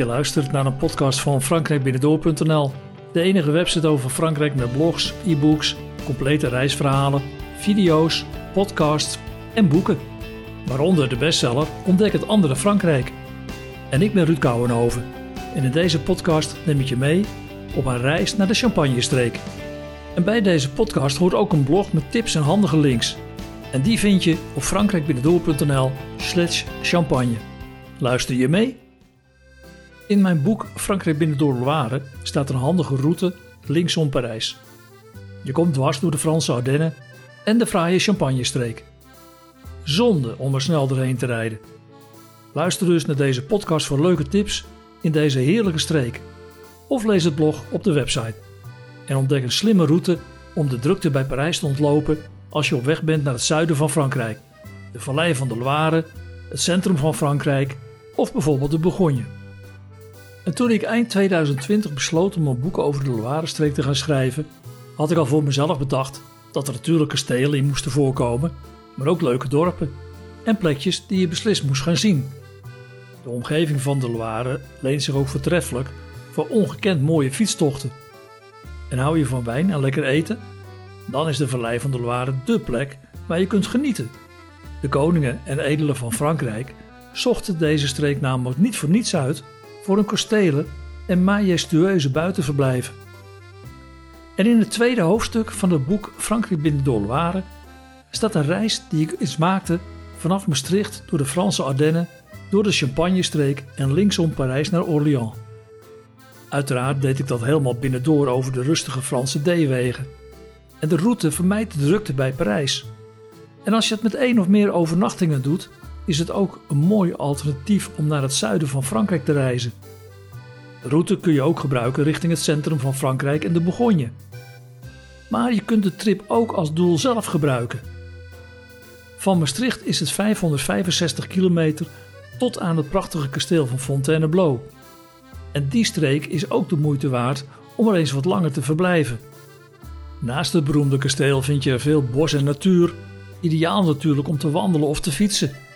Je luistert naar een podcast van frankrijkbinnendoor.nl. De enige website over Frankrijk met blogs, e-books, complete reisverhalen, video's, podcasts en boeken. Waaronder de bestseller Ontdek het andere Frankrijk. En ik ben Ruud Kouwenhoven. En in deze podcast neem ik je mee op een reis naar de Champagne-streek. En bij deze podcast hoort ook een blog met tips en handige links. En die vind je op frankrijkbinnendoor.nl slash champagne. Luister je mee? In mijn boek Frankrijk binnendoor Loire staat een handige route linksom Parijs. Je komt dwars door de Franse Ardennen en de fraaie Champagne-streek. Zonde om er snel doorheen te rijden. Luister dus naar deze podcast voor leuke tips in deze heerlijke streek. Of lees het blog op de website. En ontdek een slimme route om de drukte bij Parijs te ontlopen als je op weg bent naar het zuiden van Frankrijk. De vallei van de Loire, het centrum van Frankrijk of bijvoorbeeld de Bourgogne. En toen ik eind 2020 besloot om een boek over de Loire-streek te gaan schrijven, had ik al voor mezelf bedacht dat er natuurlijk kastelen in moesten voorkomen, maar ook leuke dorpen en plekjes die je beslist moest gaan zien. De omgeving van de Loire leent zich ook voortreffelijk voor ongekend mooie fietstochten. En hou je van wijn en lekker eten? Dan is de Vallei van de Loire dé plek waar je kunt genieten. De koningen en edelen van Frankrijk zochten deze streek namelijk niet voor niets uit voor hun kastelen en majestueuze buitenverblijven. En in het tweede hoofdstuk van het boek Frankrijk binnen de Loire staat een reis die ik eens maakte vanaf Maastricht door de Franse Ardennen, door de Champagne-streek en linksom Parijs naar Orléans. Uiteraard deed ik dat helemaal binnendoor over de rustige Franse D-wegen. En de route vermijdt de drukte bij Parijs. En als je het met één of meer overnachtingen doet, is het ook een mooi alternatief om naar het zuiden van Frankrijk te reizen. De route kun je ook gebruiken richting het centrum van Frankrijk en de Bourgogne. Maar je kunt de trip ook als doel zelf gebruiken. Van Maastricht is het 565 kilometer tot aan het prachtige kasteel van Fontainebleau. En die streek is ook de moeite waard om er eens wat langer te verblijven. Naast het beroemde kasteel vind je veel bos en natuur, ideaal natuurlijk om te wandelen of te fietsen.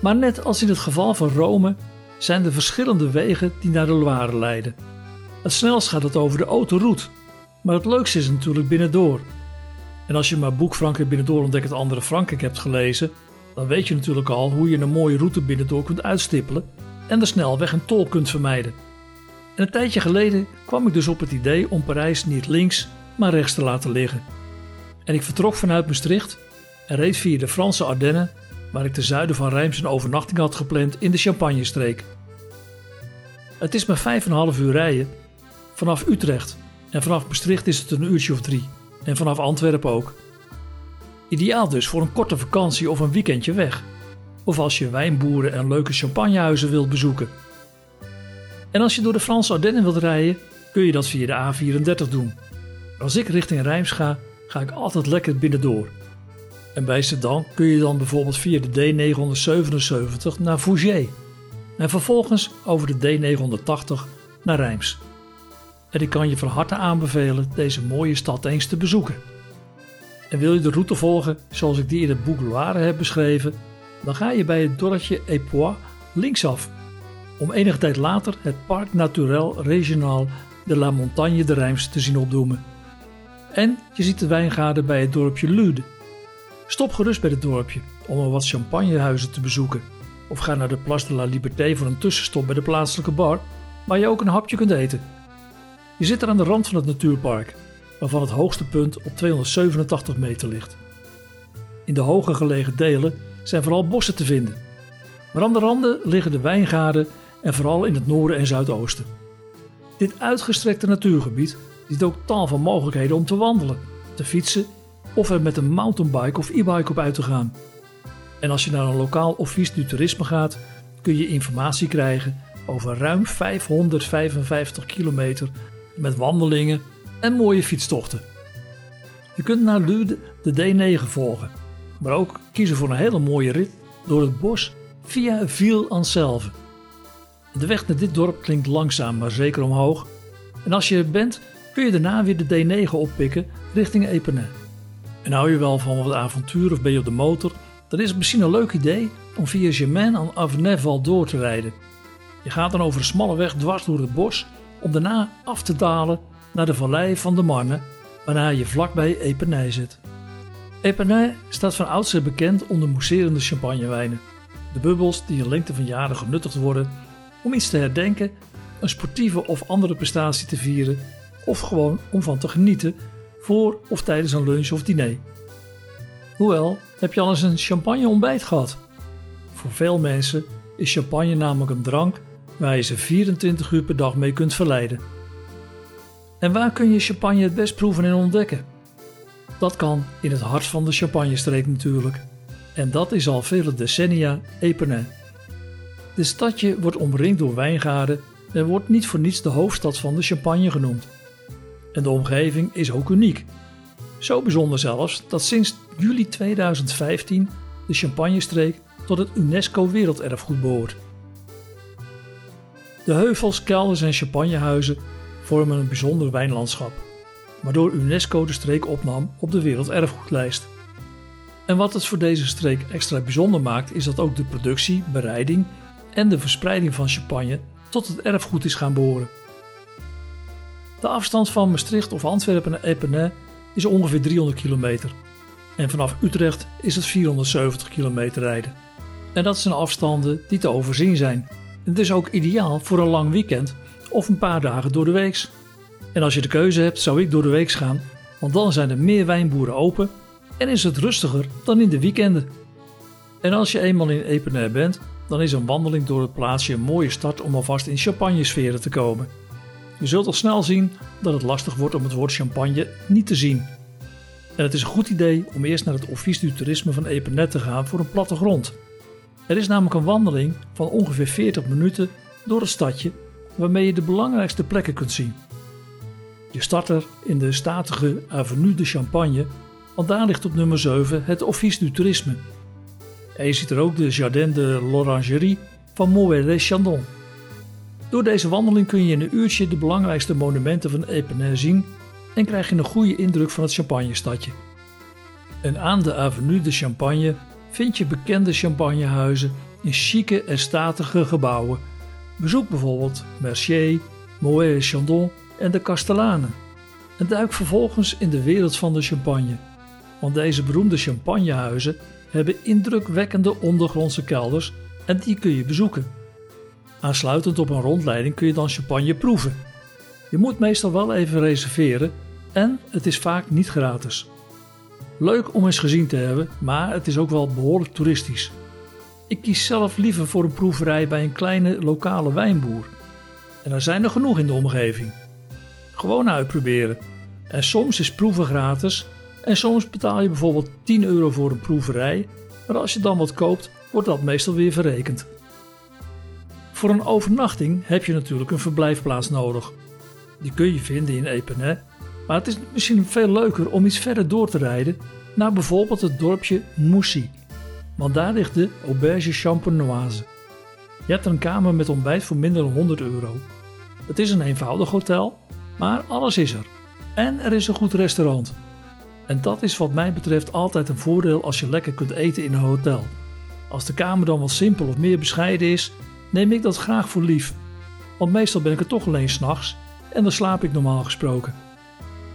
Maar net als in het geval van Rome zijn er verschillende wegen die naar de Loire leiden. Het snelst gaat het over de autoroute, maar het leukste is natuurlijk binnendoor. En als je mijn boek Frankrijk binnendoor ontdekt andere Frankrijk hebt gelezen, dan weet je natuurlijk al hoe je een mooie route binnendoor kunt uitstippelen en de snelweg en tol kunt vermijden. En een tijdje geleden kwam ik dus op het idee om Parijs niet links, maar rechts te laten liggen. En ik vertrok vanuit Maastricht en reed via de Franse Ardennen waar ik ten zuiden van Rijms een overnachting had gepland in de Champagne-streek. Het is maar 5,5 uur rijden vanaf Utrecht en vanaf Maastricht is het een uurtje of drie en vanaf Antwerpen ook. Ideaal dus voor een korte vakantie of een weekendje weg. Of als je wijnboeren en leuke champagnehuizen wilt bezoeken. En als je door de Franse Ardennen wilt rijden, kun je dat via de A34 doen. Als ik richting Rijms ga, ga ik altijd lekker binnendoor. En bij Sedan kun je dan bijvoorbeeld via de D977 naar Fougères. En vervolgens over de D980 naar Rijms. En ik kan je van harte aanbevelen deze mooie stad eens te bezoeken. En wil je de route volgen zoals ik die in het boek Loire heb beschreven, dan ga je bij het dorpje Epois linksaf. Om enige tijd later het Parc Naturel Régional de la Montagne de Rijms te zien opdoemen. En je ziet de wijngaarden bij het dorpje Lude Stop gerust bij het dorpje om er wat champagnehuizen te bezoeken. Of ga naar de Place de la Liberté voor een tussenstop bij de plaatselijke bar, waar je ook een hapje kunt eten. Je zit er aan de rand van het natuurpark, waarvan het hoogste punt op 287 meter ligt. In de hoger gelegen delen zijn vooral bossen te vinden. Maar aan de randen liggen de wijngaarden en vooral in het noorden en zuidoosten. Dit uitgestrekte natuurgebied biedt ook tal van mogelijkheden om te wandelen, te fietsen of er met een mountainbike of e-bike op uit te gaan. En als je naar een lokaal office du toerisme gaat, kun je informatie krijgen over ruim 555 kilometer met wandelingen en mooie fietstochten. Je kunt naar Lude de D9 volgen, maar ook kiezen voor een hele mooie rit door het bos via Ville-Anselve. De weg naar dit dorp klinkt langzaam, maar zeker omhoog. En als je er bent, kun je daarna weer de D9 oppikken richting Epernay. En hou je wel van wat avontuur of ben je op de motor, dan is het misschien een leuk idee om via Germain en Avenay door te rijden. Je gaat dan over een smalle weg dwars door het bos om daarna af te dalen naar de vallei van de Marne, waarna je vlakbij Epernay zit. Epernay staat van oudsher bekend onder mousserende champagnewijnen. De bubbels die in lengte van jaren genuttigd worden om iets te herdenken, een sportieve of andere prestatie te vieren of gewoon om van te genieten voor of tijdens een lunch of diner. Hoewel, heb je al eens een champagne ontbijt gehad? Voor veel mensen is champagne namelijk een drank waar je ze 24 uur per dag mee kunt verleiden. En waar kun je champagne het best proeven en ontdekken? Dat kan in het hart van de champagnestreek natuurlijk. En dat is al vele decennia Epernay. De stadje wordt omringd door wijngaarden en wordt niet voor niets de hoofdstad van de champagne genoemd. En de omgeving is ook uniek. Zo bijzonder zelfs dat sinds juli 2015 de Champagnestreek tot het UNESCO Werelderfgoed behoort. De heuvels, kelders en champagnehuizen vormen een bijzonder wijnlandschap, waardoor UNESCO de streek opnam op de Werelderfgoedlijst. En wat het voor deze streek extra bijzonder maakt, is dat ook de productie, bereiding en de verspreiding van champagne tot het erfgoed is gaan behoren. De afstand van Maastricht of Antwerpen naar Epernay is ongeveer 300 kilometer. En vanaf Utrecht is het 470 kilometer rijden. En dat zijn afstanden die te overzien zijn. Het is ook ideaal voor een lang weekend of een paar dagen door de weeks. En als je de keuze hebt, zou ik door de weeks gaan, want dan zijn er meer wijnboeren open en is het rustiger dan in de weekenden. En als je eenmaal in Epernay bent, dan is een wandeling door het plaatsje een mooie start om alvast in champagnesferen te komen. Je zult al snel zien dat het lastig wordt om het woord champagne niet te zien. En het is een goed idee om eerst naar het Office du Toerisme van Epernay te gaan voor een plattegrond. Er is namelijk een wandeling van ongeveer 40 minuten door het stadje waarmee je de belangrijkste plekken kunt zien. Je start er in de statige Avenue de Champagne, want daar ligt op nummer 7 het Office du Toerisme. En je ziet er ook de Jardin de l'Orangerie van Moët-les-Chandon. Door deze wandeling kun je in een uurtje de belangrijkste monumenten van Epernay zien en krijg je een goede indruk van het Champagnestadje. En aan de Avenue de Champagne vind je bekende champagnehuizen in chique en statige gebouwen. Bezoek bijvoorbeeld Mercier, Moët Chandon en de Castellanen. En duik vervolgens in de wereld van de champagne. Want deze beroemde champagnehuizen hebben indrukwekkende ondergrondse kelders en die kun je bezoeken. Aansluitend op een rondleiding kun je dan champagne proeven. Je moet meestal wel even reserveren en het is vaak niet gratis. Leuk om eens gezien te hebben, maar het is ook wel behoorlijk toeristisch. Ik kies zelf liever voor een proeverij bij een kleine lokale wijnboer. En er zijn er genoeg in de omgeving. Gewoon uitproberen. En soms is proeven gratis en soms betaal je bijvoorbeeld 10 euro voor een proeverij, maar als je dan wat koopt, wordt dat meestal weer verrekend. Voor een overnachting heb je natuurlijk een verblijfplaats nodig. Die kun je vinden in Epernay, maar het is misschien veel leuker om iets verder door te rijden naar bijvoorbeeld het dorpje Moussy. Want daar ligt de Auberge Champenoise. Je hebt een kamer met ontbijt voor minder dan 100 euro. Het is een eenvoudig hotel, maar alles is er. En er is een goed restaurant. En dat is wat mij betreft altijd een voordeel als je lekker kunt eten in een hotel. Als de kamer dan wat simpel of meer bescheiden is, neem ik dat graag voor lief. Want meestal ben ik er toch alleen s'nachts en dan slaap ik normaal gesproken.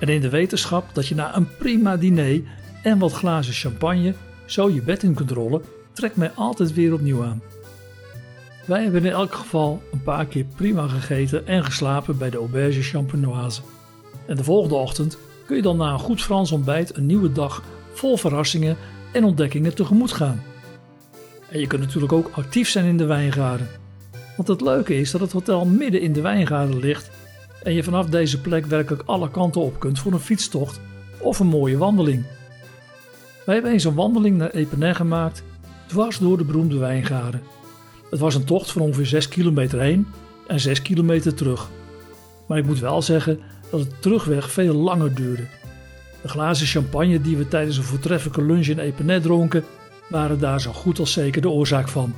En in de wetenschap dat je na een prima diner en wat glazen champagne zo je bed in kunt rollen, trekt mij altijd weer opnieuw aan. Wij hebben in elk geval een paar keer prima gegeten en geslapen bij de Auberge Champenoise. En de volgende ochtend kun je dan na een goed Frans ontbijt een nieuwe dag vol verrassingen en ontdekkingen tegemoet gaan. En je kunt natuurlijk ook actief zijn in de wijngaarden. Want het leuke is dat het hotel midden in de wijngaarden ligt en je vanaf deze plek werkelijk alle kanten op kunt voor een fietstocht of een mooie wandeling. Wij hebben eens een wandeling naar Epernay gemaakt, dwars door de beroemde wijngaarden. Het was een tocht van ongeveer 6 kilometer heen en 6 kilometer terug. Maar ik moet wel zeggen dat het terugweg veel langer duurde. De glazen champagne die we tijdens een voortreffelijke lunch in Epernay dronken, waren daar zo goed als zeker de oorzaak van.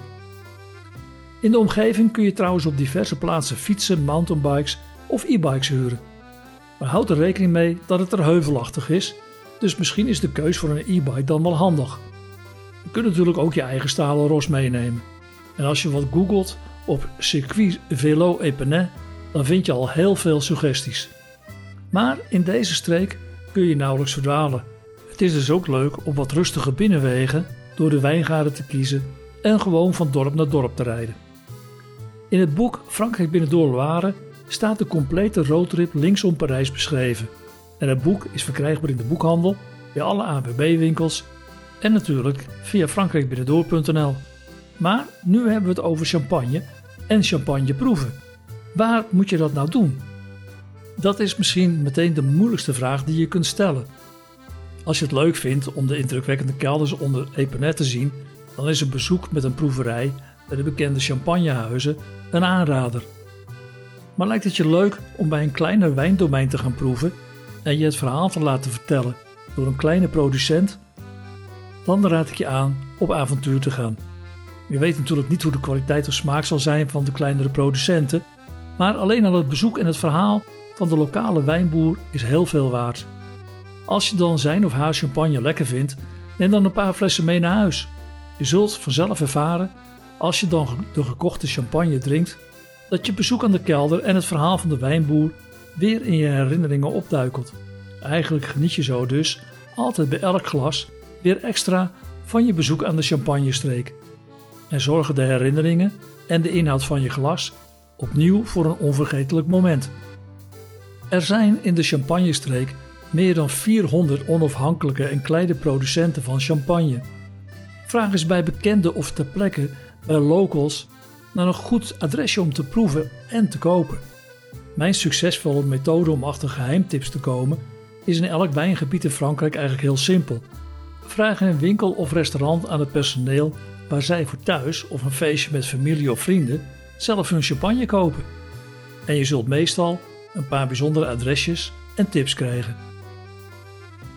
In de omgeving kun je trouwens op diverse plaatsen fietsen, mountainbikes of e-bikes huren. Maar houd er rekening mee dat het er heuvelachtig is, dus misschien is de keus voor een e-bike dan wel handig. Je kunt natuurlijk ook je eigen stalen ros meenemen. En als je wat googelt op Circuit Vélo Epernay, dan vind je al heel veel suggesties. Maar in deze streek kun je nauwelijks verdwalen. Het is dus ook leuk om wat rustige binnenwegen door de wijngaarden te kiezen en gewoon van dorp naar dorp te rijden. In het boek Frankrijk binnendoor Loire staat de complete roadtrip linksom Parijs beschreven. En het boek is verkrijgbaar in de boekhandel, bij alle ABB-winkels en natuurlijk via frankrijkbinnendoor.nl. Maar nu hebben we het over champagne en champagne proeven. Waar moet je dat nou doen? Dat is misschien meteen de moeilijkste vraag die je kunt stellen. Als je het leuk vindt om de indrukwekkende kelders onder Epenet te zien, dan is een bezoek met een proeverij bij de bekende champagnehuizen een aanrader. Maar lijkt het je leuk om bij een kleiner wijndomein te gaan proeven en je het verhaal te laten vertellen door een kleine producent? Dan raad ik je aan op avontuur te gaan. Je weet natuurlijk niet hoe de kwaliteit of smaak zal zijn van de kleinere producenten, maar alleen al het bezoek en het verhaal van de lokale wijnboer is heel veel waard. Als je dan zijn of haar champagne lekker vindt, neem dan een paar flessen mee naar huis. Je zult vanzelf ervaren, als je dan de gekochte champagne drinkt, dat je bezoek aan de kelder en het verhaal van de wijnboer weer in je herinneringen opduikelt. Eigenlijk geniet je zo dus altijd bij elk glas weer extra van je bezoek aan de champagnestreek. En zorgen de herinneringen en de inhoud van je glas opnieuw voor een onvergetelijk moment. Er zijn in de champagnestreek meer dan 400 onafhankelijke en kleine producenten van champagne. Vraag eens bij bekenden of ter plekke bij locals naar een goed adresje om te proeven en te kopen. Mijn succesvolle methode om achter geheimtips te komen is in elk wijngebied in Frankrijk eigenlijk heel simpel. Vraag in een winkel of restaurant aan het personeel waar zij voor thuis of een feestje met familie of vrienden zelf hun champagne kopen. En je zult meestal een paar bijzondere adresjes en tips krijgen.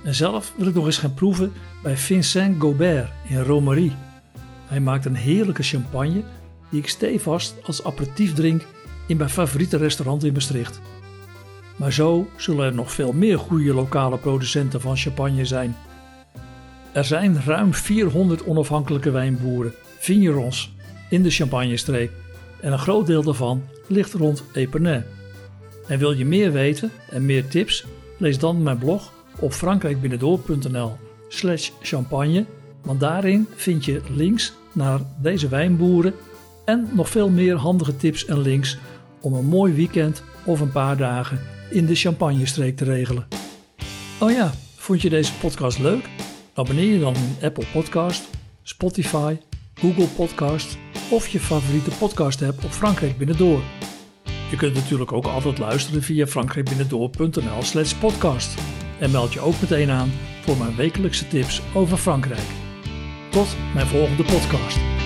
En zelf wil ik nog eens gaan proeven bij Vincent Gobert in Romerie. Hij maakt een heerlijke champagne die ik stevast als aperitief drink in mijn favoriete restaurant in Maastricht. Maar zo zullen er nog veel meer goede lokale producenten van champagne zijn. Er zijn ruim 400 onafhankelijke wijnboeren, vignerons, in de Champagnestreek en een groot deel daarvan ligt rond Epernay. En wil je meer weten en meer tips? Lees dan mijn blog op frankrijkbinnendoor.nl slash champagne, want daarin vind je links naar deze wijnboeren en nog veel meer handige tips en links om een mooi weekend of een paar dagen in de Champagnestreek te regelen. Oh ja, vond je deze podcast leuk? Abonneer je dan in Apple Podcast, Spotify, Google Podcast of je favoriete podcast app op Frankrijk Binnendoor. Je kunt natuurlijk ook altijd luisteren via frankrijkbinnendoor.nl slash podcast. En meld je ook meteen aan voor mijn wekelijkse tips over Frankrijk. Tot mijn volgende podcast.